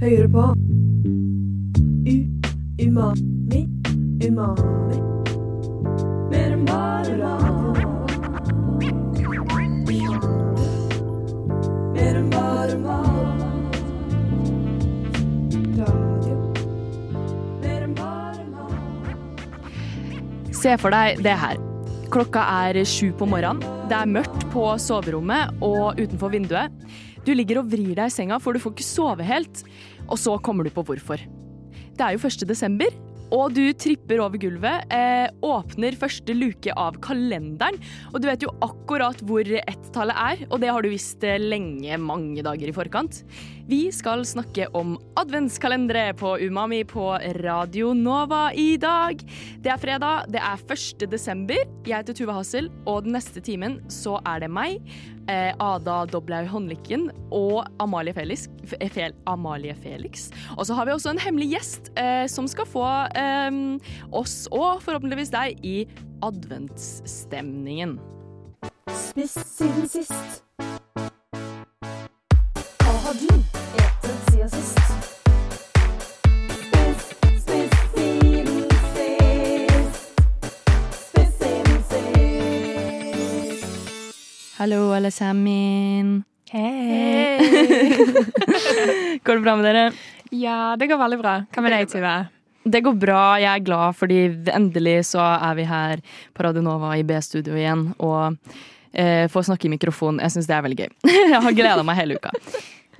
hører på U Umami Umami Mer enn bare mat Se for deg det her. Klokka er sju på morgenen. Det er mørkt på soverommet og utenfor vinduet. Du ligger og vrir deg i senga, for du får ikke sove helt. Og så kommer du på hvorfor. Det er jo 1. desember, og du tripper over gulvet, eh, åpner første luke av kalenderen, og du vet jo akkurat hvor ett-tallet er, og det har du visst eh, lenge, mange dager i forkant. Vi skal snakke om adventskalendere på Umami på Radio Nova i dag. Det er fredag, det er 1. desember. Jeg heter Tuva Hassel, og den neste timen så er det meg, eh, Ada Doblaug Håndlykken og Amalie Felix. Fel Amalie Felix. Og så har vi også en hemmelig gjest eh, som skal få eh, oss, og forhåpentligvis deg, i adventsstemningen. Spist siden sist Hva har du Hallo, alle sammen. Hei! Går det bra med dere? Ja, det går veldig bra. Hva med deg, Tuve? Det går bra. Jeg er glad fordi endelig så er vi her på Radionova i B-studio igjen og eh, får snakke i mikrofon. Jeg syns det er veldig gøy. jeg har gleda meg hele uka.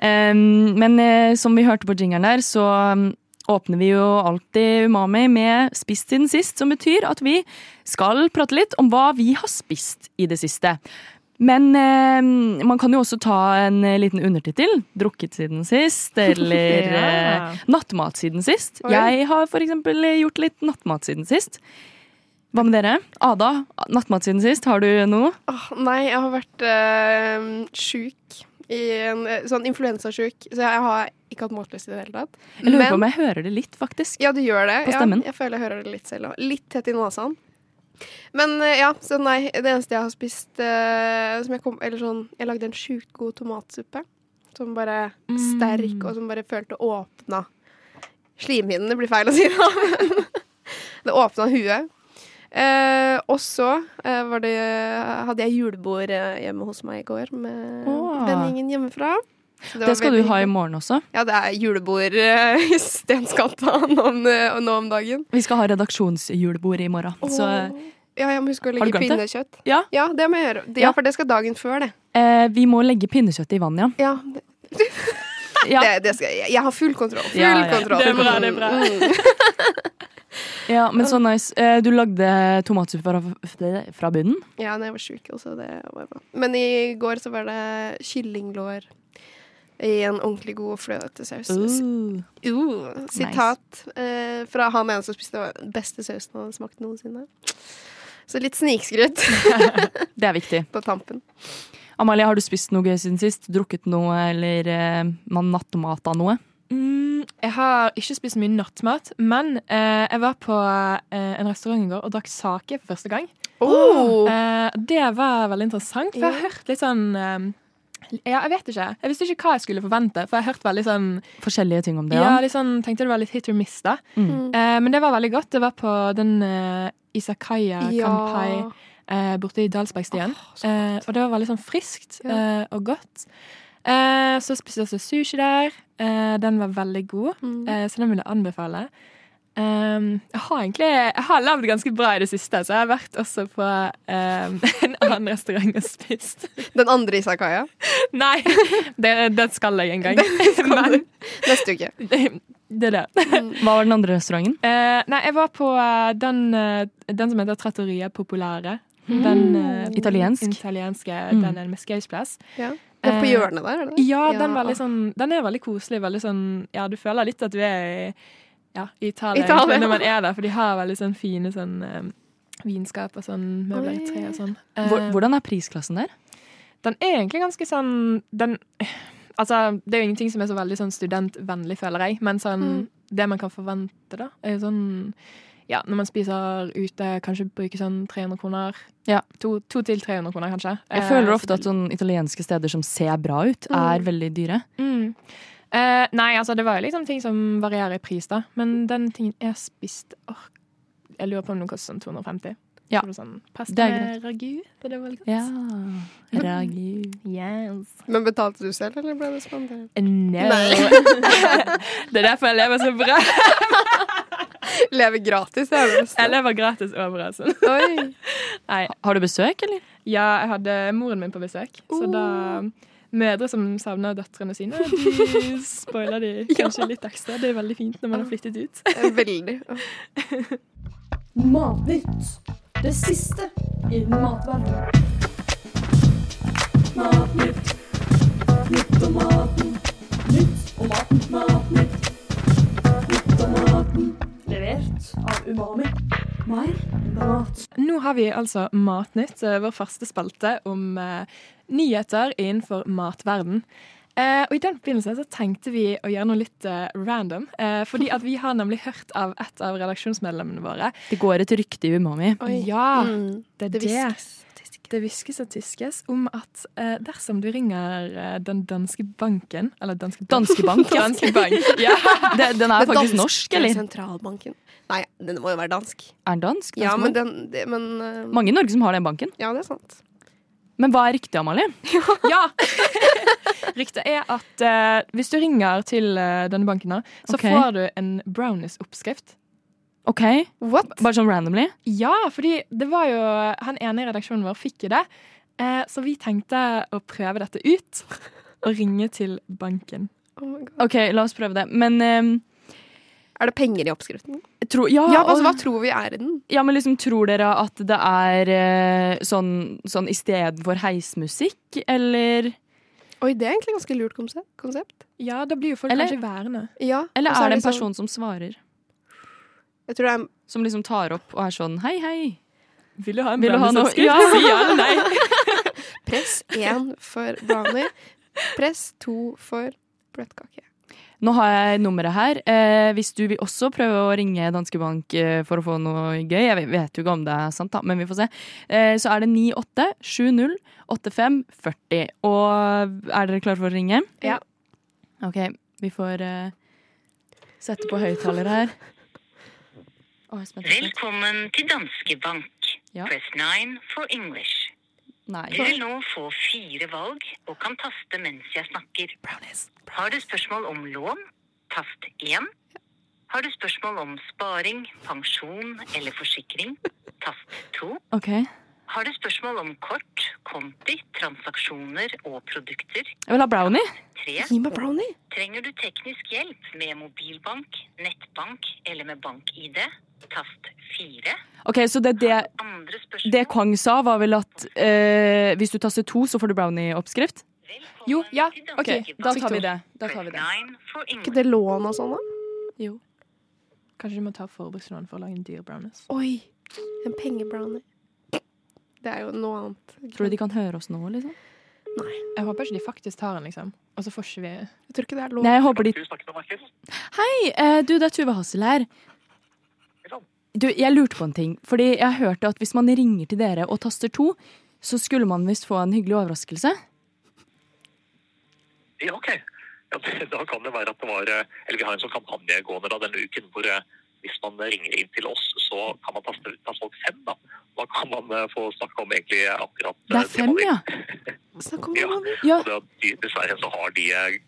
Um, men eh, som vi hørte på jingeren der, så um, åpner vi jo alltid Umami med Spist siden sist, som betyr at vi skal prate litt om hva vi har spist i det siste. Men eh, man kan jo også ta en eh, liten undertittel. Drukket siden sist, eller Ja. eh, nattmat siden sist. Oi. Jeg har for eksempel gjort litt nattmat siden sist. Hva med dere? Ada, nattmat siden sist, har du noe? Oh, nei, jeg har vært eh, sjuk. I en, eh, sånn influensasjuk. Så jeg har ikke hatt matlyst i det hele tatt. Jeg lurer på Men- om jeg hører det litt, faktisk. Ja, du gjør det. På stemmen. Ja, jeg føler jeg hører det litt selv òg. Litt tett i nesen. Men eh, ja, så nei. Det eneste jeg har spist uh, som jeg kom Eller sånn Jeg lagde en sjukt god tomatsuppe. Som bare Mm. sterk, og som bare følte åpna Slimhinnene blir feil å si, da. det åpna huet. Eh, og så eh, var det, hadde jeg julebord eh, hjemme hos meg i går med oh. vennegjengen hjemmefra. Det var skal du ha i morgen også. Ja, det er julebord eh, i Stensgata nå, om- eh, nå om dagen. Vi skal ha redaksjonsjulebord i morgen. Så ja, jeg må huske å legge det? pinnekjøtt. Ja. Ja, det må jeg gjøre. Det- Ja. Ja, for det skal dagen før, det. eh, vi må legge pinnekjøttet i vann, ja. Ja, det, ja. det, det skal jeg. Jeg har full kontroll. Full Ja, ja. kontroll. Det er bra, det er bra. Mm. Ja, men så nice. Eh, Du lagde tomatsuppe fra, fra bunnen? Ja, da jeg var sjuk også. Det var bra. Men i går så var det kyllinglår i en ordentlig god fløtesaus. Uh. Uh, sitat eh, fra han ene som spiste den beste sausen han hadde smakt noensinne. Så litt snikskryt Det er viktig. på tampen. Amalie, har du spist noe gøy siden sist? Drukket noe, eller eh, av noe? Mm, jeg har ikke spist mye nattmat, men eh, jeg var på eh, en restaurant i går og drakk sake for første gang. Oh. Eh, det var veldig interessant, for jeg har hørt litt sånn eh, Ja, jeg vet ikke. Jeg visste ikke hva jeg skulle forvente, for jeg har hørt veldig sånn Forskjellige ting om det, Ja, ja. sånn, tenkte det var litt hit or miss, da. Mm. Eh, men det var veldig godt. Det var på den eh, Isakaya Kampai eh, borte i Dalsbergstien. eh, og det var veldig sånn friskt Ja. eh, og godt. Eh, så spiste jeg også sushi der. Eh, den var veldig god, Mm. eh, så den vil jeg anbefale. Um, jeg har egentlig Jeg har levd ganske bra i det siste, så jeg har vært også på um, en annen restaurant og spist. Den andre Isakaya. Nei, det, det skal jeg en gang. Men Neste uke. det, det er det. Hva var den andre restauranten? Uh, nei, jeg var på eh, den, eh, den som heter Trattoria Populare. Den uh, Italiensk? italienske, Mm. den er med Skausplass. Ja. Det er på hjørnet der, eller? det? Ja, den, var litt sånn, den er veldig koselig. Veldig sånn, ja, du føler litt at du er i, ja, i Italia, Italia. når man er der, for de har veldig sånn fine sånn eh, vinskap og sånn møbler i tre og sånn. Eh, hvordan er prisklassen der? Den er egentlig ganske sånn den, Altså, det er jo ingenting som er så veldig sånn studentvennlig, føler jeg, men sånn Mm. Det man kan forvente, da, er jo sånn Ja, når man spiser ute, kanskje bruke sånn 300 kroner. Ja. To, to til 300 kroner, kanskje. Jeg Eh, føler ofte at sånne sånn italienske steder som ser bra ut, er veldig dyre. Mm. Eh, nei, altså det var jo liksom ting som varierer i pris, da. Men den tingen jeg spiste åh, Jeg lurer på om den koster sånn 250. Ja. Så det sånn pasta med ragu. Det er veldig godt. Ja. Ragu. Yes. Men betalte du selv, eller ble det spandert? No. Nei. det er derfor jeg lever så bra. Leve gratis, er det. Jeg lever gratis overalt. Sånn. Oi. Nei. Har du besøk, eller? Ja, jeg hadde moren min på besøk, så da Mødre som savner døtrene sine, de spoiler de kanskje litt ekstra. Det er veldig fint når man har flyttet ut. Veldig. Matnytt. Det siste innen matverdenen. Matnytt. Nytt om maten. Nytt om maten. Matnytt. Nytt om maten. Levert av Umami. Mer mat. Nå har vi altså Matnytt, eh, vår faste spalte om eh, nyheter innenfor matverden. Eh, og I den forbindelse så tenkte vi å gjøre noe litt eh, random. Eh, fordi at vi har nemlig hørt av et av redaksjonsmedlemmene våre. Det går et rykte i Umami. Oh, Ja, Mm. det er Det det. hviskes. Det hviskes og tyskes om at eh, dersom du ringer eh, den danske banken Eller danske bank. Danske Bank. danske bank. Ja. Det, den er faktisk dansk, norsk, eller? Sentralbanken. Nei, den må jo være dansk. Er den dansk? Ja, men den det, men, uh, Mange i Norge som har den banken. Ja, det er sant. Men hva er riktig, Amalie? ja. Riktig er at eh, hvis du ringer til eh, denne banken, da, så Ok. får du en brownies-oppskrift. OK, What? bare sånn randomly. Ja, fordi det var jo Han ene i redaksjonen vår fikk jo det. Eh, så vi tenkte å prøve dette ut og ringe til banken. Oh my God. OK, la oss prøve det. Men ehm, Er det penger i oppskriften? Tror, ja, Ja, altså, og- Hva tror vi er i den? ja, men liksom, tror dere at det er eh, sånn, sånn istedenfor heismusikk, eller Oi, det er egentlig ganske lurt konsept. Ja, da blir jo folk Eller- kanskje værende. Ja, Eller er, er det en sånn- person som svarer? Jeg tror det er Som liksom tar opp og er sånn hei, hei. Vil du ha en noe? Ja. Si ja eller nei. press én for brownie, press to for bløtkake. Nå har jeg nummeret her. Eh, hvis du vil også prøve å ringe Danske Bank eh, for å få noe gøy, jeg vet jo ikke om det er sant, da, men vi får se, eh, så er det 98 70 85 40. Og er dere klare for å ringe? Ja. OK, vi får eh, sette på høyttaler her. Er er spent. Velkommen til Danske Bank. Ja. Press 9 for English. Nei. Du vil nå få fire valg og kan taste mens jeg snakker. Har du spørsmål om lån? Tast 1. Har du spørsmål om sparing, pensjon eller forsikring? Tast 2. Okay. Har du spørsmål om kort, konti, transaksjoner og produkter? Jeg vil ha brownie. 3. Gi meg brownie! Trenger du teknisk hjelp med mobilbank, nettbank eller med bank-ID? Tast 4. OK, så det, det, Andre det Kong sa, var vel at eh, hvis du taster to, så får du brownie-oppskrift? Jo, ja, OK, da tar vi det. Da tar vi det. Press 9 for ikke det lån og sånn, da? Jo. Kanskje du må ta forbrukslån for å lage en dyr brownies. Oi! En pengebrownie. Det er jo noe annet. Tror du de kan høre oss nå, liksom? Nei. Jeg håper ikke de faktisk tar den, liksom. Og så får ikke vi Jeg tror ikke det er lov. Nei, jeg håper de. Hei, eh, du, det er Tuve Hassel her. Du, jeg lurte på en ting. Fordi jeg hørte at hvis man ringer til dere og taster to, så skulle man visst få en hyggelig overraskelse. Ja, ok. Ja, da kan det være at det var eh, Eller vi har en sånn kampanje gående da denne uken hvor eh, hvis man ringer inn til oss, så kan man taste, av folk fem. Da Da kan man eh, få snakke om egentlig akkurat Det er fem, ja. Ja. ja. Og det, de- dessverre så har de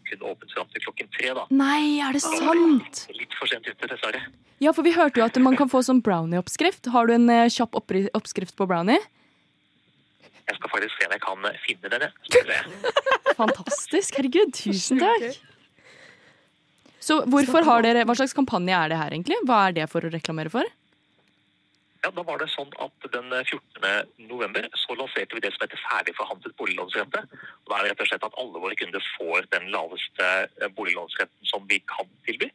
kun åpent fram til klokken tre, da. Nei, er det sant? Litt for sent ute, dessverre. Ja, for vi hørte jo at man kan få sånn brownie-oppskrift. Har du en kjapp oppskrift på brownie? Jeg skal faktisk se om jeg kan finne den. jeg. Skal vi se. Fantastisk. Herregud, tusen takk. Så hvorfor har dere, Hva slags kampanje er det her, egentlig? Hva er det for å reklamere for? Ja, da var det sånn at Den 14. november så lanserte vi det som heter ferdig forhandlet boliglånsrente. Og da er det rett og slett at alle våre kunder får den laveste boliglånsretten boliglånsrenten som vi kan tilby.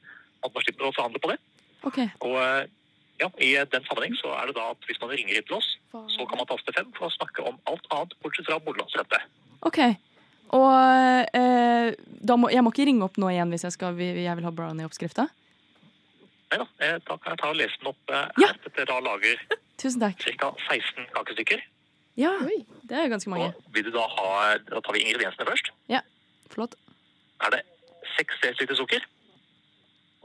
At man slipper å forhandle på det. Ok, Og eh, ja, I den sammenheng så er det da at hvis man ringer inn til oss, så kan man taste fem for å snakke om alt annet bortsett fra boliglånsrente. ok. Og eh, da må, jeg må ikke ringe opp nå igjen hvis jeg, skal, jeg vil ha brownie-oppskrifta? Nei da, eh, da kan jeg ta og lese den opp eh, Ja. her. Dette da lager Tusen takk. ca. 16 kakestykker. Ja, Oi. det er jo ganske mange. Og vil du da ha Da tar vi ingrediensene først. Ja, Flott. Er det 6 dl sukker.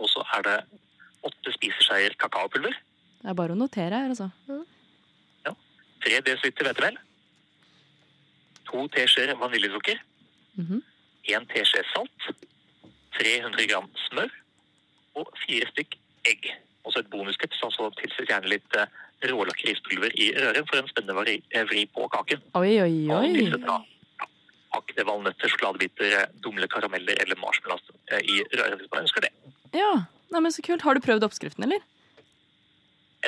Og så er det 8 spiseskjeer kakaopulver. Det er bare å notere her, altså. Ja. 3 dl hvetemel. 2 teskjeer vaniljesukker. Mhm. 1 teskje salt. 300 gram smør. Og 4 stykk egg. Og så et bonustips, altså tilsett gjerne litt eh, rålakrispulver i røren for en spennende eh, vri på kaken. Oi, oi, Og oi. tilsett da ja, hakkede valnøtter, sjokoladebiter, eh, dumle karameller eller marshmallows i røren hvis man ønsker det. Ja, Nei, men Så kult. Har du prøvd oppskriften, eller?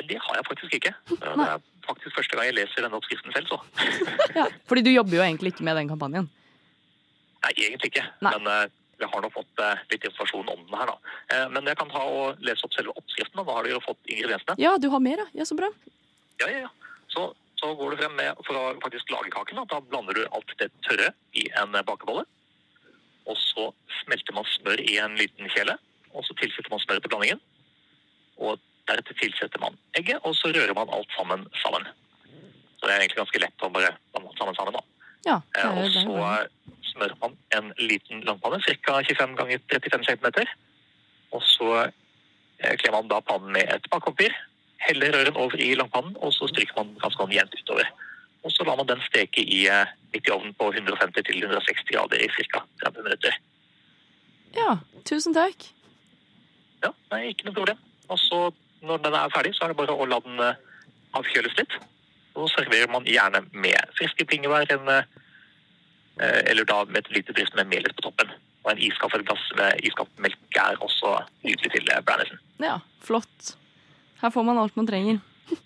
Det har jeg faktisk ikke. Det er faktisk første gang jeg leser denne oppskriften selv, så. Ja. Fordi du jobber jo egentlig ikke med den kampanjen. Nei, egentlig ikke. Nei. Men eh, jeg har nå fått eh, litt informasjon om den her, da. Eh, men jeg kan ta og lese opp selve oppskriften, og da har du jo fått ingrediensene. Ja, du har mer, ja. Så bra. Ja, ja, ja. Så, så går du frem med, for å faktisk lage kaken, da, da blander du alt det tørre i en bakebolle. Og så smelter man smør i en liten kjele, og så tilsetter man smøret til blandingen. Og deretter tilsetter man egget, og så rører man alt sammen sammen. Så det er egentlig ganske lett å bare blande alt sammen sammen, da. Ja, det Eh, er, Og så smører man en liten langpanne, ca. 25 ganger 35 cm. Og så eh, kler man da pannen med et bakepapir, heller røren over i langpannen, og så stryker man ganske sånn jevnt utover. Og så lar man den steke i, midt i ovnen på 150 til 160 grader i ca. 30 minutter. Ja, tusen takk. Ja, er ikke noe problem. Og så når den er ferdig, så er det bare å la den eh, avkjøles litt. Så serverer man gjerne med friske bringebær, eh, eller da med et lite drift med melis på toppen. Og en iskaffe eller glass med iskaffemelk er også nydelig til brandisen. Ja, flott. Her får man alt man trenger.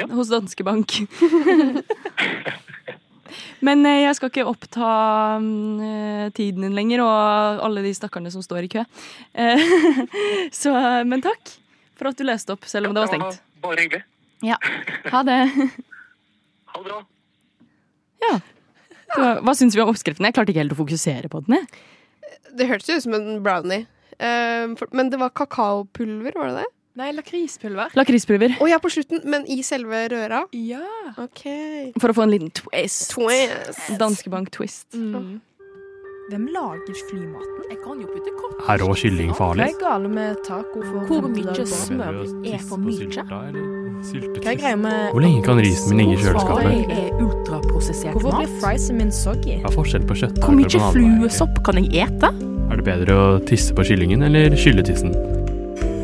Ja. Hos Danske Bank. Men eh, jeg skal ikke oppta mm, eh, tiden din lenger, og alle de stakkarene som står i kø. Eh, Så, men takk for at du leste opp, selv om det var stengt. Bare hyggelig. Ja, ha det. Ha det bra. Ja. Så, hva syns vi om oppskriften? Jeg klarte ikke helt å fokusere på den. jeg. Det hørtes ut som en brownie. Eh, for, men det var kakaopulver, var det det? Nei, lakrispulver. Lakrispulver. Å ja, på slutten, men i selve røra? Ja. OK. For å få en liten twist. Twist. Danske Bank twist. Mm. Hvem lager flymaten? Jeg kan jo putte kopp. Er rå kylling Hva farlig? er gale med taco for Hvor mye smør er for mye? Hva er greia med Hvor lenge kan risen min ligge i kjøleskapet? er ultraprosessert Hvorfor blir friesen min soggy? Hva er forskjell på kjøtt Hvor mye fluesopp kan jeg ete? Er det bedre å tisse på kyllingen eller skylle tissen?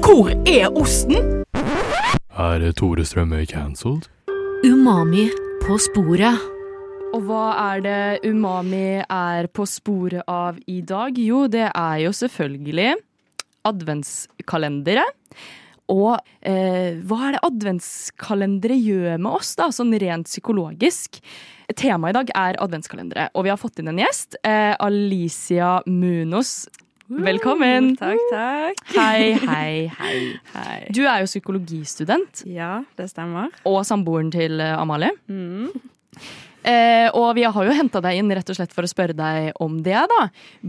Hvor er osten? Er Tore Strømøy cancelled? Umami på sporet. Og hva er det umami er på sporet av i dag? Jo, det er jo selvfølgelig adventskalendere. Og eh, hva er det adventskalendere gjør med oss, da, sånn rent psykologisk? Temaet i dag er adventskalendere, og vi har fått inn en gjest. Eh, Alicia Munos. Velkommen! Takk, takk. Hei, hei, hei. Hei. Du er jo psykologistudent, Ja, det stemmer. og samboeren til eh, Amalie. Mm. Eh, og vi har jo henta deg inn rett og slett for å spørre deg om det, da.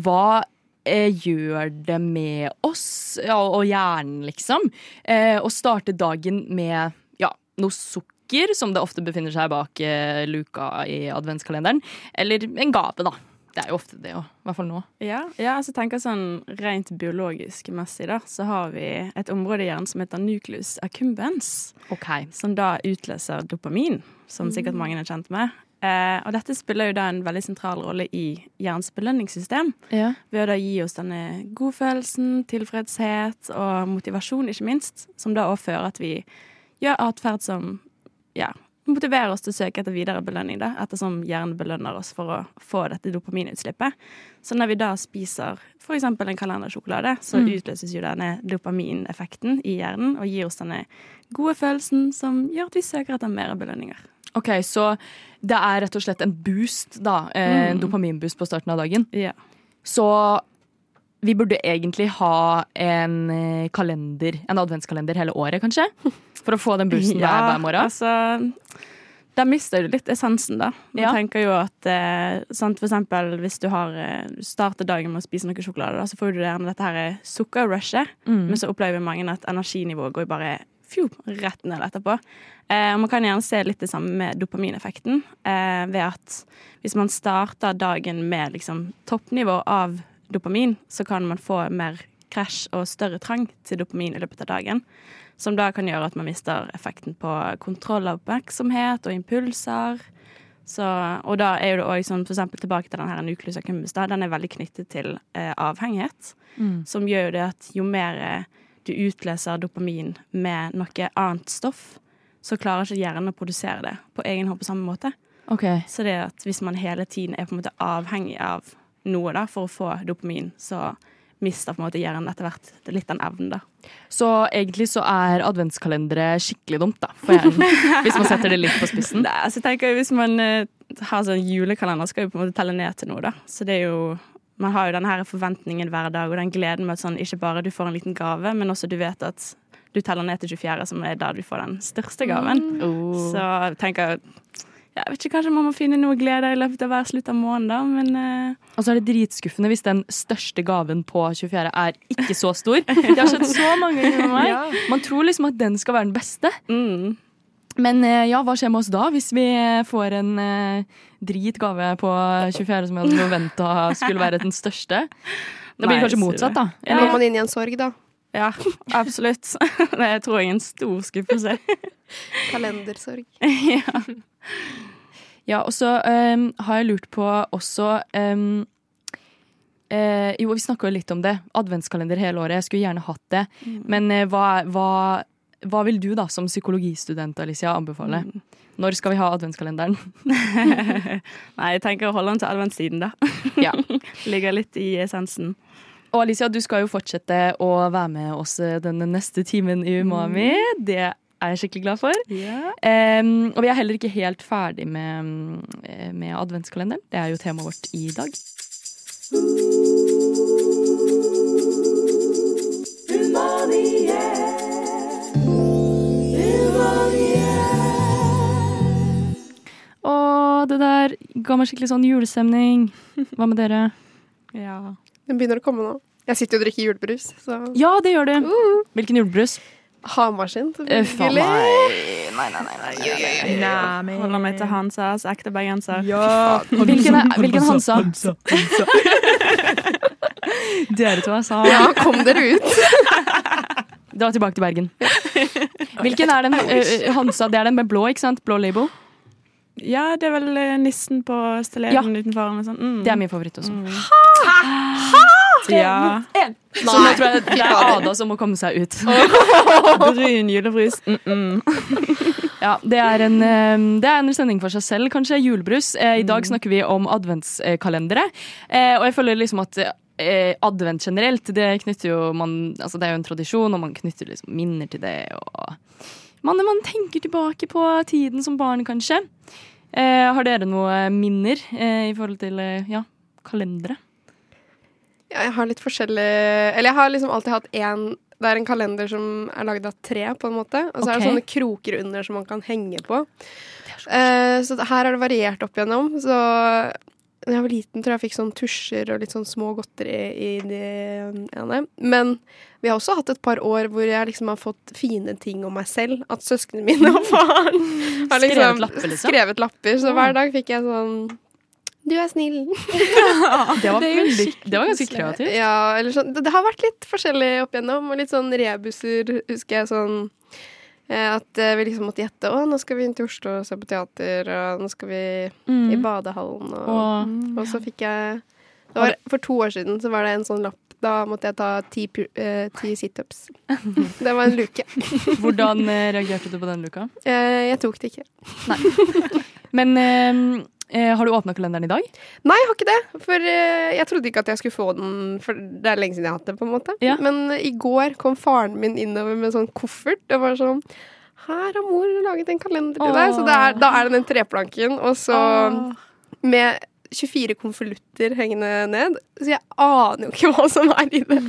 Hva eh, gjør det med oss ja, og hjernen, liksom? Eh, å starte dagen med ja, noe sukker, som det ofte befinner seg bak eh, luka i adventskalenderen. Eller en gave, da. Det er jo ofte det. I hvert fall nå. Ja, ja altså tenker sånn rent biologisk messig, da, så har vi et område i hjernen som heter nucleus accumbens, Okay. som da utløser dopamin, som sikkert mange er kjent med. Eh, og dette spiller jo da en veldig sentral rolle i hjernens belønningssystem, Ja. ved å da gi oss denne godfølelsen, tilfredshet og motivasjon, ikke minst, som da også fører at vi gjør atferd som ja, motiverer oss til å søke etter videre belønning, da, ettersom hjernen belønner oss for å få dette dopaminutslippet. Så når vi da spiser f.eks. en kalendersjokolade, så Mm. utløses jo denne dopamineffekten i hjernen og gir oss denne gode følelsen som gjør at vi søker etter mer belønninger. OK, så det er rett og slett en boost, da. Eh, En Mm. dopaminboost på starten av dagen. Yeah. Så vi burde egentlig ha en eh, kalender, en adventskalender hele året, kanskje? For å få den boosten hver, hver morgen. Altså, da mister du litt essensen, da. Man Ja. tenker jo at eh, sant, For eksempel hvis du har eh, starter dagen med å spise noe sjokolade, da, så får du gjerne dette her sukkerrushet, Mm. men så opplever mange at energinivået går bare fjo, rett ned etterpå. Eh, man kan gjerne se litt det samme med dopamineffekten, eh, ved at hvis man starter dagen med liksom toppnivå av dopamin, så kan man få mer krasj og større trang til dopamin i løpet av dagen. Som da kan gjøre at man mister effekten på kontroll av oppmerksomhet og impulser. Så, og da er det òg sånn, for eksempel tilbake til den her nucleus accumbens, den er veldig knyttet til eh, avhengighet. Mm. Som gjør jo det at jo mer eh, du utløser dopamin med noe annet stoff, så klarer ikke hjernen å produsere det på egen hånd på samme måte. Okay. Så det at hvis man hele tiden er på en måte avhengig av noe da, for å få dopamin, så mister på en måte hjernen etter hvert litt den evnen, da. Så egentlig så er adventskalendere skikkelig dumt, da, for hjernen. hvis man setter det litt på spissen. Altså, jeg tenker Hvis man uh, har sånn julekalender, skal jo på en måte telle ned til noe, da. Så det er jo Man har jo den her forventningen hver dag, og den gleden med at sånn ikke bare du får en liten gave, men også du vet at du teller ned til 24., som er da du får den største gaven. Oh. Så tenker jeg Jeg vet ikke, Kanskje man må finne noe glede i løpet av hver slutt av måneden, men uh... Og så er det dritskuffende hvis den største gaven på 24. er ikke så stor. Det har skjedd så mange ganger med meg. Man tror liksom at den skal være den beste. mm. Men eh, ja, hva skjer med oss da, hvis vi får en eh, drit gave på 24. som jeg hadde forventa skulle være den største? Da blir det Nei, kanskje motsatt, da. Ja. går man inn i en sorg, da. Ja, absolutt. Det tror jeg er en stor skuffelse. Kalendersorg. ja. Ja, og så um, har jeg lurt på også um, uh, Jo, vi snakka jo litt om det. Adventskalender hele året. Jeg skulle gjerne hatt det. Men uh, hva, hva, hva vil du da, som psykologistudent, Alicia, anbefale? Når skal vi ha adventskalenderen? Nei, jeg tenker å holde den til adventstiden, da. Ja. Ligger litt i essensen. Og Alicia, du skal jo fortsette å være med oss eh, den neste timen i Umami. Det er jeg skikkelig glad for. Ja. Um, og vi er heller ikke helt ferdig med, mm, eh, med adventskalenderen. Det er jo temaet vårt i dag. Og det der ga meg skikkelig sånn julestemning. Hva med dere? ja. Den begynner å komme nå. Jeg sitter jo og drikker julebrus, så Ja, det gjør du. Hvilken julebrus? Hamar sin, Uff a meg. Nei, nei, nei. nei, nei, nei. Holder meg til Hansas ekte bergenser. Hvilken, er, hvilken Hansa? Dere to, altså. Ja, kom dere ut. Dra tilbake til Bergen. Hvilken er den? Uh, Hansa, det er den med blå, ikke sant? Blå label. Ja, det er vel eh, nissen på stelleten Ja. utenfor. Mm. Det er min favoritt også. ja. Så nå tror jeg det er Ada som må komme seg ut. Brun julebrus. Mm -mm. Ja, det er, en, det er en sending for seg selv, kanskje. Julebrus. I dag snakker vi om adventskalendere. Eh, Og jeg føler liksom at eh, advent generelt, det knytter jo man Altså det er jo en tradisjon, og man knytter liksom minner til det. Og man, man tenker tilbake på tiden som barn, kanskje. Eh, har dere noen minner eh, i forhold til eh, ja, kalendere? Ja, jeg har litt forskjellig Eller jeg har liksom alltid hatt én Det er en kalender som er lagd av tre, på en måte. Og så er det sånne kroker under som man kan henge på. Eh, så her har det variert opp igjennom. Så da jeg var liten, tror jeg jeg fikk sånn tusjer og litt sånn små godteri i det ene. Men vi har også hatt et par år hvor jeg liksom har fått fine ting om meg selv. At søsknene mine og faren har liksom Skrevet lapper, liksom? skrevet lapper. Så hver dag fikk jeg sånn Du er snill. Det var, veldig, det var ganske kreativt. Ja, eller sånn. Det, det har vært litt forskjellig opp igjennom, og litt sånn rebuser, husker jeg sånn At eh, vi liksom måtte gjette. Å, nå skal vi inn til Oslo og se på teater, og nå skal vi i Mm. badehallen, og, Og og så fikk jeg var, For to år siden så var det en sånn lapp. Da måtte jeg ta ti, uh, eh, ti situps. Det var en luke. hvordan eh, reagerte du på den luka? Eh, jeg tok det ikke. Nei. Men eh, eh, har du åpna kalenderen i dag? Nei, jeg har ikke det. For eh, jeg trodde ikke at jeg skulle få den, for det er lenge siden jeg har hatt det. på en måte. Ja. Men eh, i går kom faren min innover med sånn koffert. Det var sånn Her har mor laget en kalender til deg. Så det er, da er det den treplanken, og så med 24 konvolutter hengende ned. Så jeg aner jo ikke hva som er i det.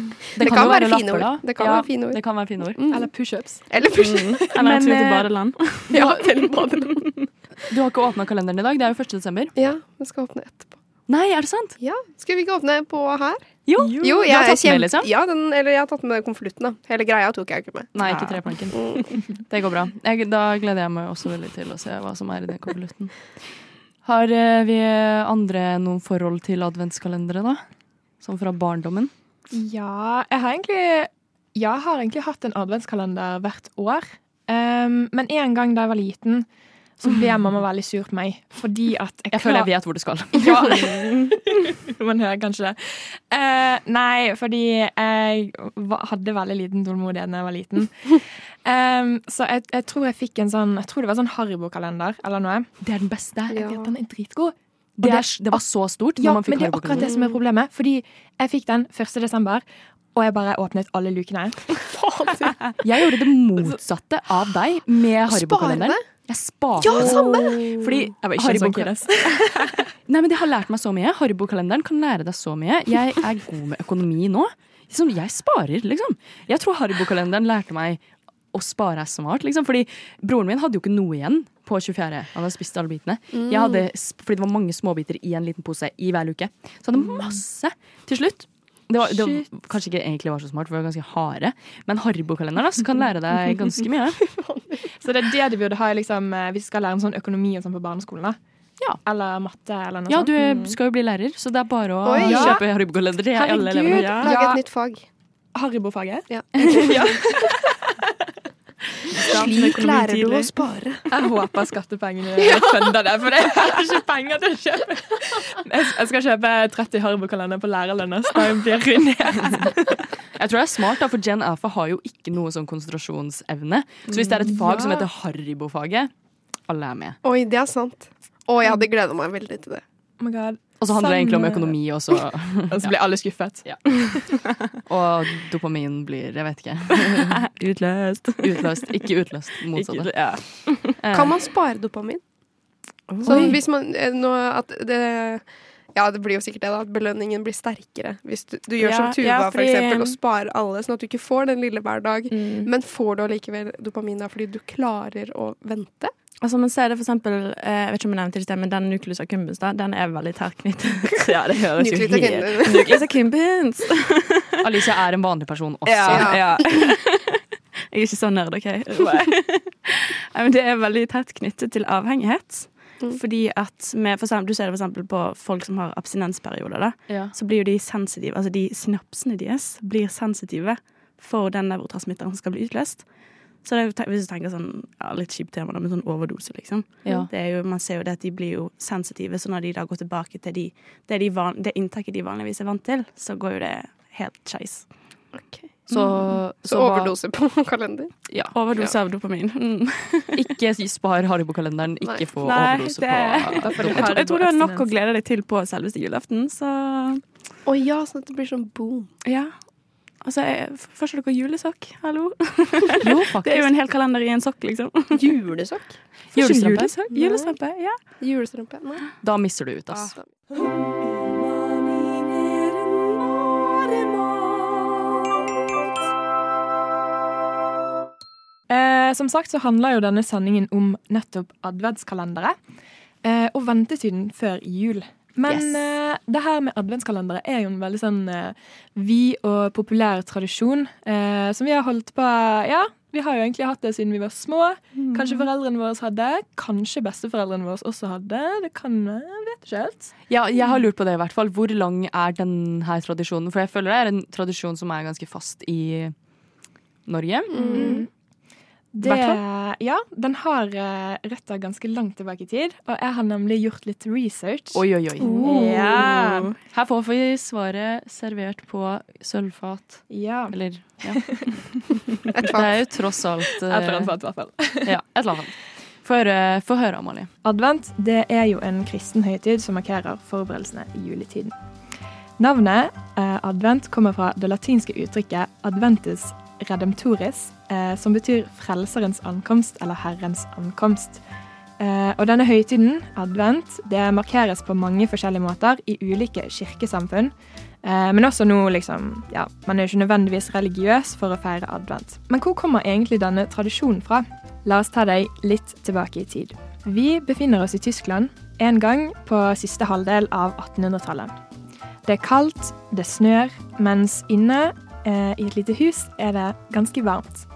Det kan jo være lapper, fine ord. da. Det kan ja, være fine ord. Det kan være fine ord. Mm. Eller pushups. Eller push. Eller en tur eh, til badeland. ja, til badeland. Du har ikke åpna kalenderen i dag. Det er jo 1. desember. Ja, vi skal åpne etterpå. Nei, er det sant? Ja, Skal vi ikke åpne på her? Jo. Jo, du har jeg er tatt med, kjempe- liksom? Ja, den, eller jeg har tatt med konvolutten. Hele greia tok jeg ikke med. Nei, ikke treplanken. Det går bra. Jeg, da gleder jeg meg også veldig til å se hva som er i den konvolutten. Har eh, vi andre noen forhold til adventskalendere, da? Sånn fra barndommen? Ja, jeg har egentlig, jeg har egentlig hatt en adventskalender hvert år. Um, men en gang da jeg var liten, så ble mamma veldig sur på meg. Fordi at jeg, Jeg føler jeg vet hvor du skal. Ja. Man hører kanskje det. Uh, nei, fordi jeg hadde veldig liten tålmodighet da jeg var liten. Um, så jeg, jeg tror jeg fikk en sånn Jeg tror det var sånn Haribo-kalender eller noe. Det er den beste. Jeg vet, den er dritgod. Det, Og er, det var så stort Ja, men det er akkurat det som er problemet. Fordi jeg fikk den 1. desember, og jeg bare åpnet alle lukene. Jeg gjorde det motsatte av deg med Haribo-kalenderen. Jeg sparer Ja, samme! Fordi Jeg var ikke Haribo- sånn. Nei, men Det har lært meg så mye. Haribo-kalenderen kan lære deg så mye. Jeg er god med økonomi nå. Liksom, jeg sparer, liksom. Jeg tror Haribo-kalenderen lærte meg å spare er smart. Liksom. Fordi broren min hadde jo ikke noe igjen på 24. Han hadde spist alle bitene. Jeg hadde, fordi det var mange småbiter i en liten pose i hver uke. Så jeg hadde masse til slutt. Det var, det var, kanskje ikke egentlig var så smart, for det var ganske harde. Men Haribo-kalenderen kan lære deg ganske mye. Så det er det de burde ha liksom, eh, hvis vi skal lære en sånn økonomi og sånn på barneskolen. da. Ja. Eller matte eller noe Ja, sånt. du er- skal jo bli lærer, så det er bare å Oi. Ja. kjøpe Haribo-kalender Herregud. Lage et nytt fag. Haribo-faget. Ja. ja. Slik lærer du å spare. Jeg håper skattepengene funder det, for det er ikke penger til å kjøpe. Jeg jeg skal kjøpe 30 Haribo-kalender på lærerlønna, så jeg blir ruinert. Jeg tror det er smart, da, for Gen Alfa har jo ikke noe sånn konsentrasjonsevne. Så hvis det er et fag som heter Haribo-faget, alle er med. Oi, det er sant. Å, jeg hadde gleda meg veldig til det. Oh my god. Og så handler det egentlig om økonomi, og så Og så blir alle skuffet. Og dopamin blir, jeg vet ikke Utløst. Utløst. Ikke utløst. Motsatt. Ikke, ja. Eh, Kan man spare dopamin? Sånn hvis man eh, nå at det ja, det blir jo sikkert det, da. At belønningen blir sterkere. Hvis du, du gjør Ja, som Tuva, ja, for fordi- eksempel, og sparer alle, sånn at du ikke får den lille hver dag. Mm. Men får du allikevel dopamin da fordi du klarer å vente? Altså, man ser det for eksempel, eh, jeg vet ikke om jeg nevnte det men den nucleus accumbens, da, den er veldig tærknyttet. ja, det høres jo helt. Nucleus accumbens! Alicia er en vanlig person også. Ja, ja. Jeg er ikke så nerd, OK? Men det er veldig tett knyttet til avhengighet. Mm. Fordi at med, for eksempel, Du ser det for eksempel på folk som har abstinensperioder. da, Ja. Så blir jo de sensitive, altså de synapsene deres blir sensitive for den nevrotransmitteren som skal bli utløst. Så det er, hvis du tenker sånn, ja, litt kjipt tema, men med sånn overdose, liksom. Ja. Det er jo, man ser jo det at de blir jo sensitive, så når de da går tilbake til de, det, de van, det inntaket de vanligvis er vant til, så går jo det helt skeis. Så, Så, så, overdose på kalender? Ja. Overdose av dopamin. Mm. Ikke spar Haribo-kalenderen, Nei. ikke få Nei, overdose det- på Da Jeg, tror, jeg tror du har nok å glede deg til på selveste julaften, så Å ja, sånn at det blir sånn boom. ja. Altså, forstår får ikke dere julesokk? Hallo? Jo, faktisk. Det er jo en hel kalender i en sokk, liksom. Julesokk? Julestrømpe? Julesokk? Julestrømpe, ja. Julestrømpe? Nei. Da mister du ut, ass. Ah, Eh, som sagt så handler jo denne sendingen om nettopp adventskalendere eh, og ventetiden før jul. Men Yes. uh, det her med adventskalendere er jo en veldig sånn uh, vid og populær tradisjon uh, som vi har holdt på Ja, vi har jo egentlig hatt det siden vi var små. Kanskje foreldrene våre hadde, kanskje besteforeldrene våre også hadde. Det kan jeg vet ikke helt. Ja, jeg har lurt på det i hvert fall. Hvor lang er denne tradisjonen? For jeg føler det er en tradisjon som er ganske fast i Norge. Det, ja, den har uh, røtter ganske langt tilbake i tid, og jeg har nemlig gjort litt research. Oi, oi, oi. Ja. Her får vi svaret servert på sølvfat. ja. Eller ja. Et Det er jo tross alt uh, Et eller annet, i hvert fall. Ja, et eller annet. Få høre, Amalie. Advent det er jo en kristen høytid som markerer forberedelsene i juletiden. Navnet eh, advent kommer fra det latinske uttrykket 'adventus redemptoris', eh, som betyr frelserens ankomst eller Herrens ankomst. Eh, og denne høytiden, advent, det markeres på mange forskjellige måter i ulike kirkesamfunn. Eh, men også nå, liksom Ja, man er jo ikke nødvendigvis religiøs for å feire advent. Men hvor kommer egentlig denne tradisjonen fra? La oss ta deg litt tilbake i tid. Vi befinner oss i Tyskland en gang på siste halvdel av 1800-tallet. Det er kaldt, det snør, mens inne eh, i et lite hus er det ganske varmt.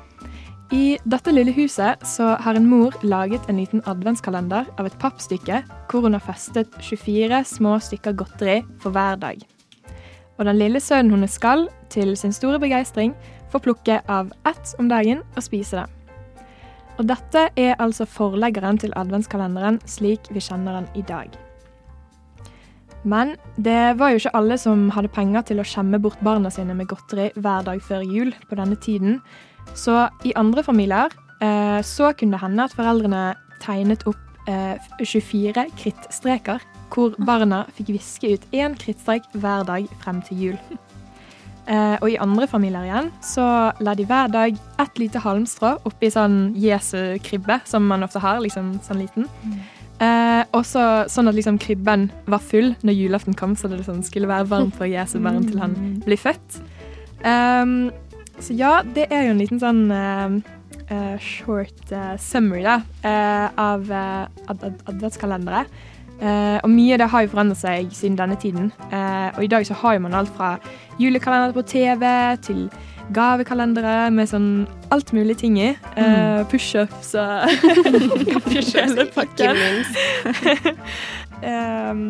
I dette lille huset så har en mor laget en liten adventskalender av et pappstykke hvor hun har festet 24 små stykker godteri for hver dag. Og den lille sønnen hennes skal, til sin store begeistring, få plukke av ett om dagen og spise det. Og dette er altså forleggeren til adventskalenderen slik vi kjenner den i dag. Men det var jo ikke alle som hadde penger til å skjemme bort barna sine med godteri hver dag før jul på denne tiden. Så i andre familier eh, så kunne det hende at foreldrene tegnet opp eh, 24 krittstreker, hvor barna fikk viske ut én krittstrek hver dag frem til jul. Eh, og i andre familier igjen så la de hver dag ett lite halmstrå oppi sånn Jesu kribbe, som man ofte har, liksom sånn liten. Eh, også sånn at liksom krybben var full når julaften kom, så det liksom skulle være varmt for Jesu barn til han blir født. Um, så ja, det er jo en liten sånn uh, uh, short uh, summary da, av ad ad adventskalendere. Og mye av det har jo forandret seg siden denne tiden. Og i dag så har jo man alt fra julekalender på TV til gavekalendere med sånn alt mulig ting i. Eh, Pushups og Pushups, ikke minst. um,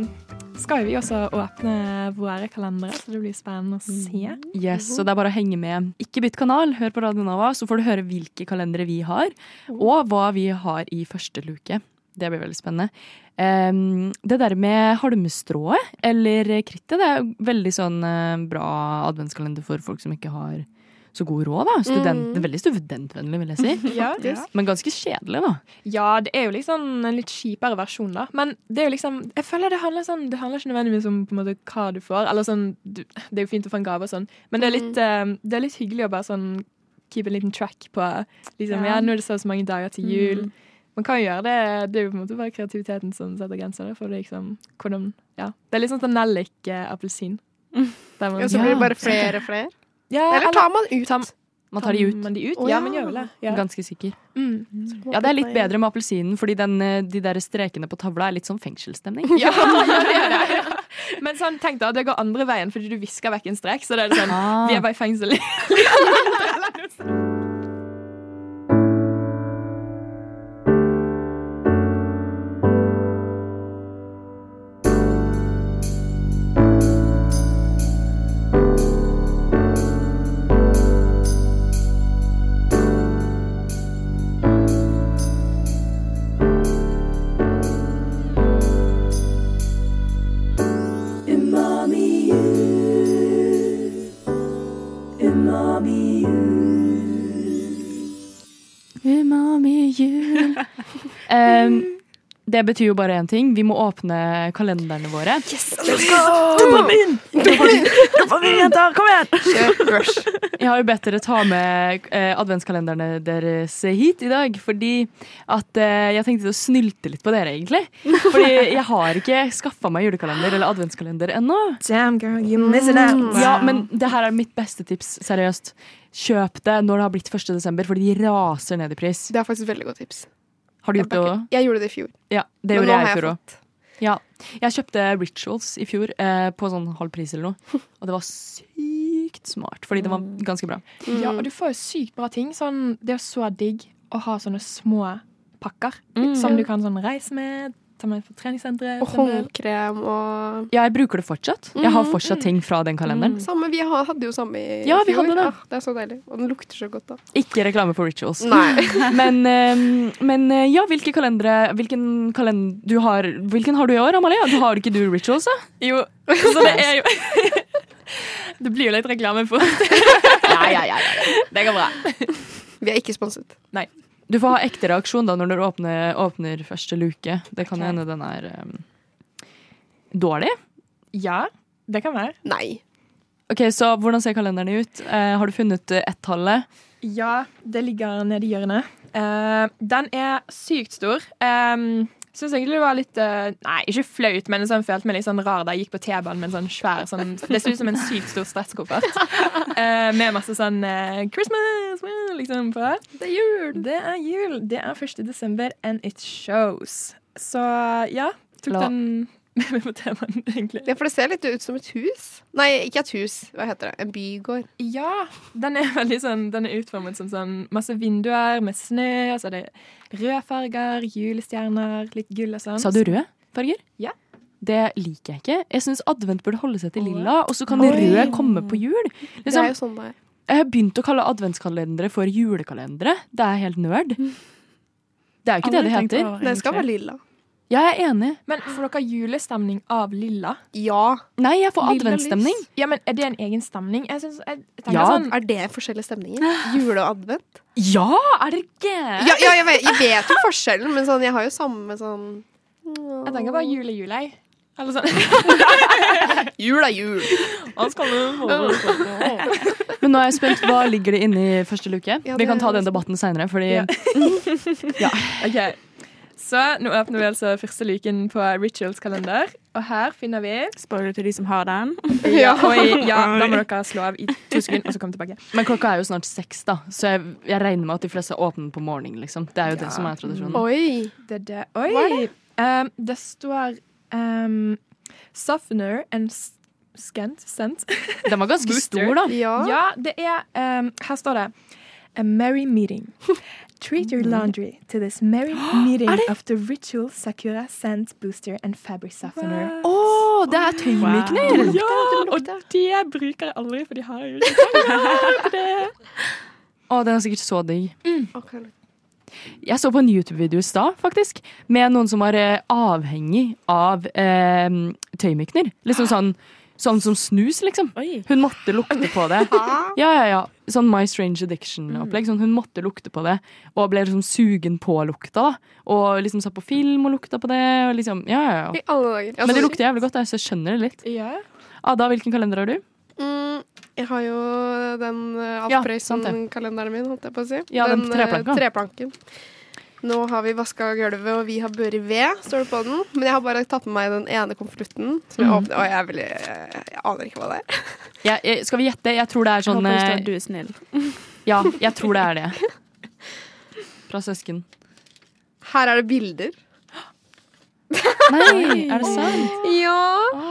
skal vi også åpne våre kalendere, så det blir spennende å se. Yes, så det er bare å henge med. Ikke bytt kanal, hør på Radio Nova, så får du høre hvilke kalendere vi har, og hva vi har i første luke. Det blir veldig spennende. Ehm, det der med halmstrået eller krittet, det er veldig sånn eh, bra adventskalender for folk som ikke har så god råd, da. Student, Mm. Veldig studentvennlig, vil jeg si. Ja, Men ganske kjedelig, da. Ja, det er jo liksom en litt kjipere versjon, da. Men det er jo liksom Jeg føler det handler sånn Det handler ikke nødvendigvis om på en måte hva du får. Eller sånn du, Det er jo fint å få en gave og sånn, men det er litt, eh, det er litt hyggelig å bare sånn keep en liten track på liksom, ja. Ja. nå er det så og så mange dager til jul. Man kan jo gjøre det. Det er jo på en måte bare kreativiteten som setter grenser. For det liksom hvordan Ja. Det er litt sånn nellik-appelsin. Der man- Og så blir det bare flere og flere. Ja, Eller tar man ut? tar- Man tar de ut. Man de ut? Oh, ja, ja. man gjør vel det. Ja. Ganske sikker. Mm. Ja, det er litt bedre med appelsinen, fordi den, eh, de der strekene på tavla er litt sånn fengselsstemning. Ja, ja, det er det. Men sånn, tenk da, det går andre veien fordi du visker vekk en strek. Så det er sånn, Ah. vi er bare i fengsel. det betyr jo bare én ting. Vi må åpne kalenderne våre. Yes, Dopamin! Dopamin, jenter! Kom Kjør rush. Jeg har jo bedt dere ta med eh, adventskalenderne deres hit i dag, fordi at eh, jeg tenkte å snylte litt på dere, egentlig. Fordi jeg har ikke skaffa meg julekalender eller adventskalender ennå. Damn girl, you missing out. Ja, men det her er mitt beste tips, seriøst. Kjøp det når det har blitt 1. desember, fordi de raser ned i pris. Det er faktisk et veldig godt tips. Har du gjort det òg? jeg gjorde det i fjor. Ja, det gjorde jeg i fjor òg. Ja. Jeg kjøpte Rituals i fjor eh, på sånn halv pris eller noe. Og det var sykt smart, fordi det var ganske bra. Ja, og du får jo sykt bra ting. Sånn, det er så digg å ha sånne små pakker Mm. som du kan sånn reise med, ta meg på treningssenteret. Og håndkrem og Ja, jeg bruker det fortsatt. Jeg har Mm, fortsatt ting fra den kalenderen. Samme, vi hadde jo samme i Ja, vi fjor. hadde det. Ja, det er så deilig. Og den lukter så godt, da. Ikke reklame for Rituals. Nei. Men, eh, men eh, ja, hvilke kalendere hvilken, kalender du har, hvilken har du i år, Amalie? Du har ikke du Rituals, da? Jo, så det er jo Det blir jo litt reklame for Ja, ja, ja. Det går bra. Vi er ikke sponset. Du får ha ekte reaksjon da når du åpner, åpner første luke. Det kan okay. Hende den er um, dårlig. Ja, det kan være. Nei. Ok, Så hvordan ser kalenderen ut? Uh, har du funnet eh, ett-tallet? Ja, det ligger nede i hjørnet. Uh, den er sykt stor. Um, Syns egentlig det var litt eh, Nei, ikke flaut, men sånn, følte meg litt sånn rar da jeg gikk på T-banen med en sånn svær sånn, Det så ut som en sykt stor stresskoffert. uh, med masse sånn uh, Christmas liksom på. Det er jul! Det er jul. Det er 1. desember, and it shows. Så ja, tok La- den med temaen, egentlig. Ja, for det ser litt ut som et hus. Nei, ikke et hus. Hva heter det? En bygård. Ja, den er veldig sånn Den er utformet som sånn masse vinduer med snø, og så er det røde farger, julestjerner, litt gull og sånn. Sa du rød farger? Ja. Det liker jeg ikke. Jeg syns advent burde holde seg til lilla, og så kan Oi. rød komme på jul. Det Liksom, er jo sånn det er. jeg har begynt å kalle adventskalendere for julekalendere. Det er helt nerd. Det er jo ikke det det heter. Det skal være lilla. Jeg er enig. Men får dere julestemning av lilla? Ja. Nei, jeg får Lilla adventsstemning. lys. Ja, men Er det en egen stemning? Jeg, synes, jeg Ja. sånn Er det forskjellige stemninger? Jule og advent? Ja, er det gærne? Ja, ja jeg, vet, jeg vet jo forskjellen, men sånn, jeg har jo samme sånn Jeg tenker bare jul er jul, jeg. Eller sånn. Jul er jul. Men nå er jeg spent. Hva ligger det inne i første luke? Ja, Vi kan ta den debatten seinere, fordi Ja. OK. Så nå åpner vi altså første luken på Rituals kalender, og her finner vi Spoiler til de som har den. Ja, oi, ja, da må dere slå av i to sekunder, og så komme tilbake. Men klokka er jo snart seks, da, så jeg, jeg regner med at de fleste åpner på morgenen. Liksom. Det er jo det som er tradisjonen. Oi. Det, det. Oi! Hva er Um, det står um, Softener and s- Scent. scent. Den var ganske Booster. stor, da. Ja. Ja, det er um, Her står det A merry meeting. Treat your laundry to this merry meeting of the ritual Sakura scent booster and fabric softener. Å, det er tøymykner! Ja, og det bruker jeg aldri, for de har jo ikke det. Å, den er sikkert så digg. Ok. Jeg så på en YouTube-video i stad, faktisk, med noen som var eh, avhengig av eh, tøymykner. Liksom sånn, sånn som snus, liksom. Oi. Hun måtte lukte på det. Ja, ja, ja. Sånn My Strange Addiction-opplegg. Sånn, hun måtte lukte på det, og ble liksom sugen på lukta. da. Og liksom satt på film og lukta på det. Og liksom, ja, ja, ja. I alle dager. Men det lukter jævlig godt, da, så jeg skjønner det litt. Ja. Ada, hvilken kalender har du? Mm, jeg har jo den uh, Alf. Prøysen-kalenderen min, holdt jeg på å si. Ja, den den treplanken. treplanken. Nå har vi vaska gulvet, og vi har børi ved, står det på den. Men jeg har bare tatt med meg den ene konvolutten. Som jeg Mhm. åpner, og jeg, veldig, jeg, jeg aner ikke hva det er. Ja, jeg, skal vi gjette? Jeg tror det er sånn Håper det står eh, du er snill. Ja, jeg tror det er det. Fra søsken. Her er det bilder. Nei, er det sant? Ja,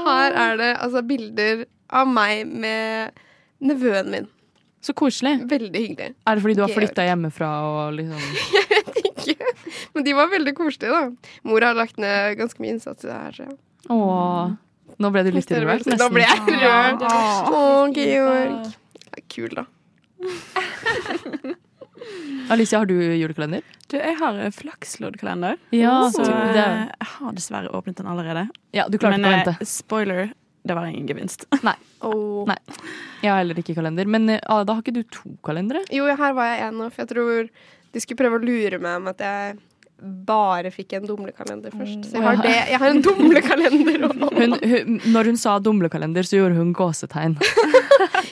her er det altså bilder av meg med nevøen min. Så koselig. Veldig hyggelig. Er det fordi du har flytta hjemmefra og liksom Ikke. Men de var veldig koselige, da. Mor har lagt ned ganske mye innsats i det her. Så. Åh. Nå ble du litt rørt, nesten. Da ble jeg rørt. Å, Georg. Ja, Kul, da. Alicia, har du julekalender? Du, jeg har eh, flaksloddkalender. Ja, så eh, det, jeg har dessverre åpnet den allerede. ja du klarte Men ikke å vente vente. spoiler, det var ingen gevinst. Åh. Nei. Jeg har heller ikke kalender. Men da Ada, har ikke du to kalendere? Jo, her var jeg en nå, for jeg tror de skulle prøve å lure meg om at jeg bare fikk en dumlekalender først. Så jeg har, det. Jeg har en dumlekalender hun, når hun sa dumlekalender, så gjorde hun gåsetegn.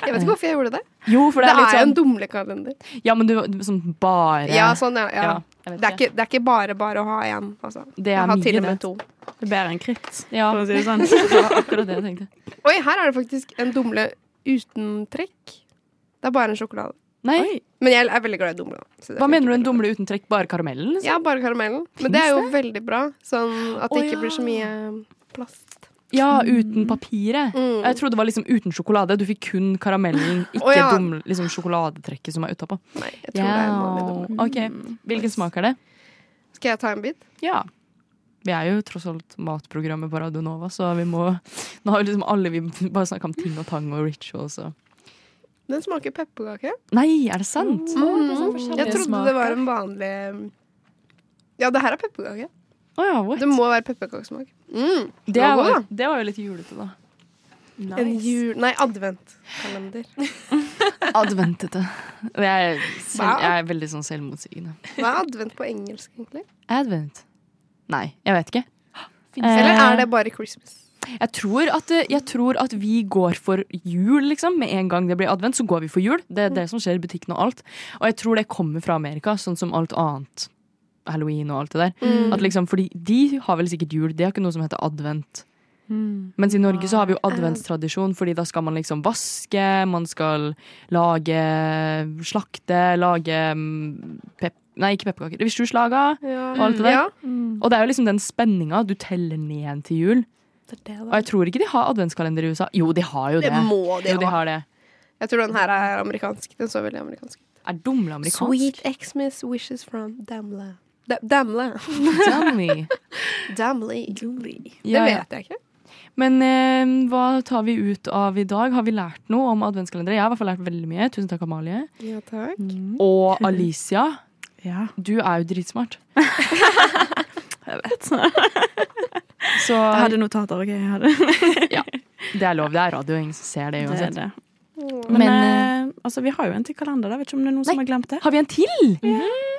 Jeg vet ikke hvorfor jeg gjorde det. Jo, for Det det er litt er jo en sånn dumlekalender. Ja, men du sånn bare Ja, sånn, ja. ja. Ja, Det, er ikke, det er ikke bare bare å ha en. Altså. Det er jeg har mye, til og det. med to. Det er bedre enn kritt, Ja. for å si det sånn. Akkurat det jeg tenkte. Oi, her er det faktisk en dumle uten trekk. Det er bare en sjokolade. Nei, Oi. Men jeg er veldig glad i dumle. det hva mener du en dumle uten trekk? Bare karamellen? Liksom? Ja, bare karamellen. Men det er jo veldig bra. Sånn at det oh, ikke ja. blir så mye plast. Ja, uten papiret. Mm. Jeg trodde det var liksom uten sjokolade. Du fikk kun karamellen, ikke oh, ja. dumle, liksom sjokoladetrekket som er utapå. Nei, jeg tror det er en vanlig dumle. Okay. Hvilken smak er det? Skal jeg ta en bit? Ja. Vi er jo tross alt matprogrammet på Radio Nova, så vi må Nå har jo liksom alle vi bare snakka om ting og tang og rituals og Den smaker pepperkake. Nei, er det sant? det er så Mm. Jeg trodde smaker. det var en vanlig Ja, det her er pepperkake. Oh, ja. Det må være pepperkakesmak. Mm. Det, var god, det var jo litt julete, da. En jul... Nei, adventkalender. Adventete. Jeg, selv, jeg er veldig sånn selvmotsigende. Hva er advent på engelsk, egentlig? Advent? Nei, jeg vet ikke. Eller Eh, er det bare Christmas? Jeg tror, at, jeg tror at vi går for jul, liksom. Med en gang det blir advent, så går vi for jul. Det er det som skjer i butikken og alt. Og jeg tror det kommer fra Amerika, sånn som alt annet. Halloween og alt det der. Mm. At liksom, fordi de har vel sikkert jul. De har ikke noe som heter advent. Mens i Norge så har vi jo adventstradisjon, fordi da skal man liksom vaske, man skal lage slakte, lage mm, pep... Nei, ikke pepperkaker. Visjurslaga. Ja. Og alt det der. Ja, Og det er jo liksom den spenninga. Du teller ned til jul. Det da. Og jeg tror ikke de har adventskalender i USA. Jo, de har jo det. Det må de jo, de ha. har det. Jeg tror den her er amerikansk. Den så veldig amerikansk ut. Er dumle amerikansk? Sweet Xmas wishes from Damla. Da- Damla. Damli Damly. Det Ja, det vet jeg ikke. Men eh, hva tar vi ut av i dag? Har vi lært noe om adventskalendere? Jeg har i hvert fall lært veldig mye. Tusen takk, Amalie. Ja, takk. Og Alicia, Ja, du er jo dritsmart. jeg vet. Så Jeg hadde notater, OK? Jeg hadde. det er lov. Det er radio, ingen som ser det Det er uansett. det. Men, Men, eh, eh, altså, vi har jo en til kalender. da. Vet ikke om det er noen som har glemt det. Har vi en til?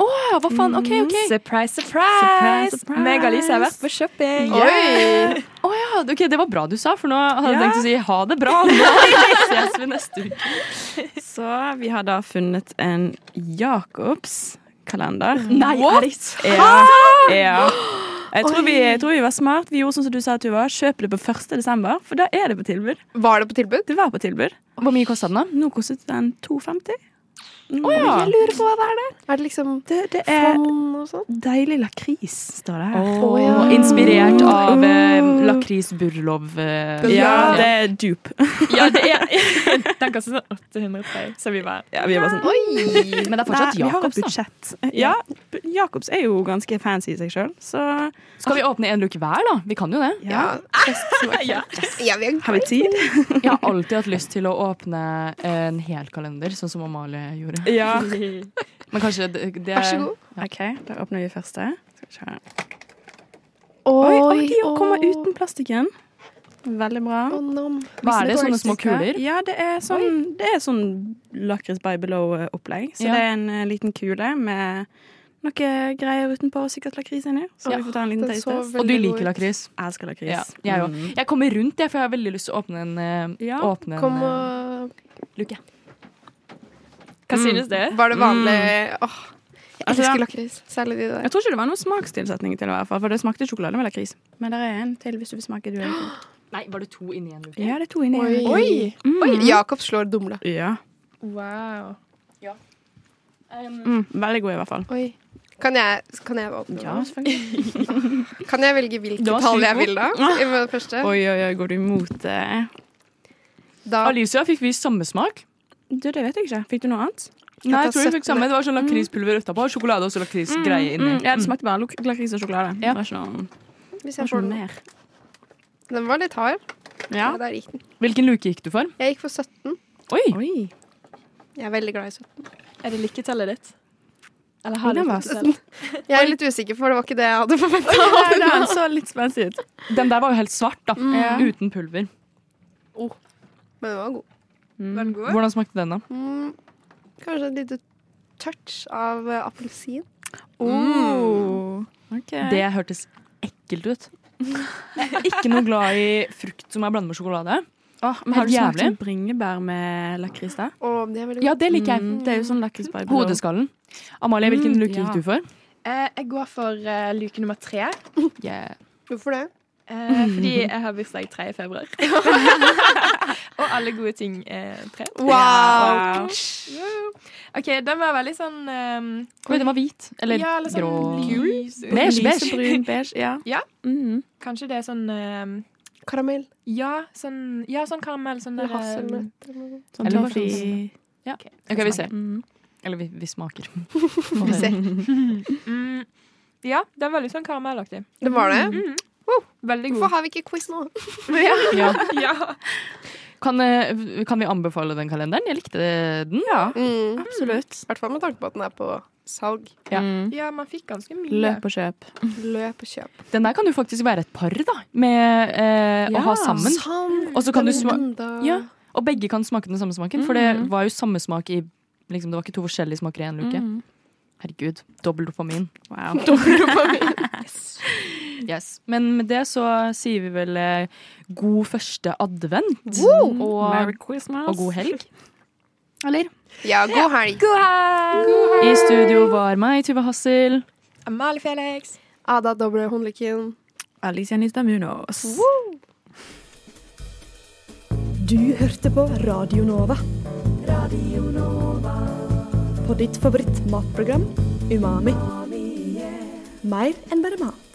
Å, hva faen? OK, OK. Surprise, surprise! Surprise, surprise. Meg og Alice har vært på shopping. Oi! Å ja, ok, det var bra du sa, for nå hadde jeg Ja. tenkt å si ha det bra. Nå ses vi neste uke. Så vi har da funnet en Jacobs kalender. Nei, er det Ja. ja. Jeg tror, vi, jeg tror vi var smart. Vi gjorde sånn som du sa, at du var. Kjøp det på 1. desember, for da er det på tilbud. Var det på tilbud? Det var på tilbud. Hvor mye kostet den, da? Nå kostet den 2,50. Mm. ja. Jeg lurer på hva det er der. Er det liksom Det, det er og deilig lakris, står det her. Å, ja. Inspirert av eh, lakris Burlov. Eh, Ja, det er dupe. Ja, det er Den koster sånn 803, så vi bare Ja, vi bare sånn Oi! Men det er fortsatt Nei, vi har et budsjett. Ja, Jacobs er jo ganske fancy i seg sjøl, så Skal vi åpne en luke hver, da? Vi kan jo det. ja. Ja, ja. ja, Har vi tid? Jeg har alltid hatt lyst til å åpne en hel kalender, sånn som Amalie gjorde. Ja. Men kanskje det, det Vær så god. OK, da åpner vi første. Skal vi se. Oi, Oi, de kommer uten plastikken. Veldig bra. Hva er det? Sånne små kuler? Ja, det er sånn, det er sånn lakris by below-opplegg. Så Ja. det er en eh, liten kule med noe greier utenpå, sikkert lakris inni. Så Ja, vi får ta en liten veldig Og du liker lakris? Jeg elsker lakris. Ja, jeg òg. Mm. Jeg kommer rundt, jeg, for jeg har veldig lyst til å åpne en, eh, Ja, åpne en Kom eh, og luke. Hva synes du? Var det vanlig Åh, jeg Altså, elsker ja. lakris. Særlig de der. Jeg tror ikke det var noen smakstilsetning til det, i hvert fall, for det smakte sjokolade med lakris. Men det er en til hvis du vil smake. Du er. Nei, var det to inni en luke? Ja, det er to inni. Oi. Oi! Mm. Jakob slår dumla. Ja. Wow. Mm, veldig god, i hvert fall. Oi. Kan jeg, kan jeg åpne Ja, den? Kan jeg velge hvilket tall jeg vil, da? I det første? Oi, oi, oi, går du imot det? Da Alicia, fikk vi samme smak? Du, det vet jeg ikke. Fikk du noe annet? Nei, jeg tror vi fikk samme. Det var sånn lakrispulver utapå, sjokolade og så lakrisgreie inni. Mm, ja, det smakte bare lak- lakris og sjokolade. Ja. Det var ikke noe, Hvis jeg får noe den. mer. Den var litt hard. Ja. Ja, der gikk den. Hvilken luke gikk du for? Jeg gikk for 17. Oi! Oi. Jeg er veldig glad i 17. Er det lykketallet ditt? Eller har var? Jeg er litt usikker, for det var ikke det jeg hadde forventa. Den så litt spenstig ut. Den der var jo helt svart, da. Mm. Uten pulver. Men den var god. Mm. den god? Hvordan smakte den, da? Mm, kanskje et lite touch av eh, appelsin. Oh. Okay. Det hørtes ekkelt ut. Jeg er ikke noe glad i frukt som er blandet med sjokolade. Oh, men har du smakt sånn bringebær med lakris da? Det er Ja, det liker jeg. Mm, det er jo sånn. Hodeskallen. Amalie, hvilken Mm, luke ja. gikk du for? Eh, jeg går for eh, luke nummer tre. Yeah. Hvorfor det? Eh, fordi jeg har bursdag 3. februar. Og alle gode ting er tre. Wow! OK, den var veldig sånn um, Oi, den var hvit. Eller ja, eller sånn grå. lys. Beige, beige. Brun, beige. Ja. Ja. Mhm. Kanskje det er sånn um, Karamell. Ja, sånn, ja, sånn karamell. Sånn um, hasselnøtt. Sånn toffee. Ja. OK, vi ser. Mhm. Eller vi, vi smaker. Vi ser. mm, Ja, det er veldig sånn karamellaktig. Det var det. Mm. Wow. Veldig Hvorfor har vi ikke quiz nå? Ja. ja. Kan, eh, kan vi anbefale den kalenderen? Jeg likte den. Ja, Mm. absolutt. I hvert fall med tanke på at den er på salg. Ja. Mm. ja, man fikk ganske mye. Løp og kjøp. Løp og kjøp. Den der kan jo faktisk være et par, da. Med eh, å ha sammen. Sånn. Og så kan du sma- Ja. Og begge kan smake den samme smaken, for det Mhm. var jo samme smak i liksom, Det var ikke to forskjellige smaker i én luke. Mm. Herregud. Dobbel dopamin. Wow. Yes. Men med det så sier vi vel eh, god første advent. Merry Og, Christmas. og god helg. Eller? Ja, god helg. God helg! I studio var meg, Tuva Hassel. Amalie Felix. Ada Doble Hundliken. Alicia Nistamunos. Du hørte på Radio Nova. På ditt favoritt-matprogram Umami. Mer enn bare mat.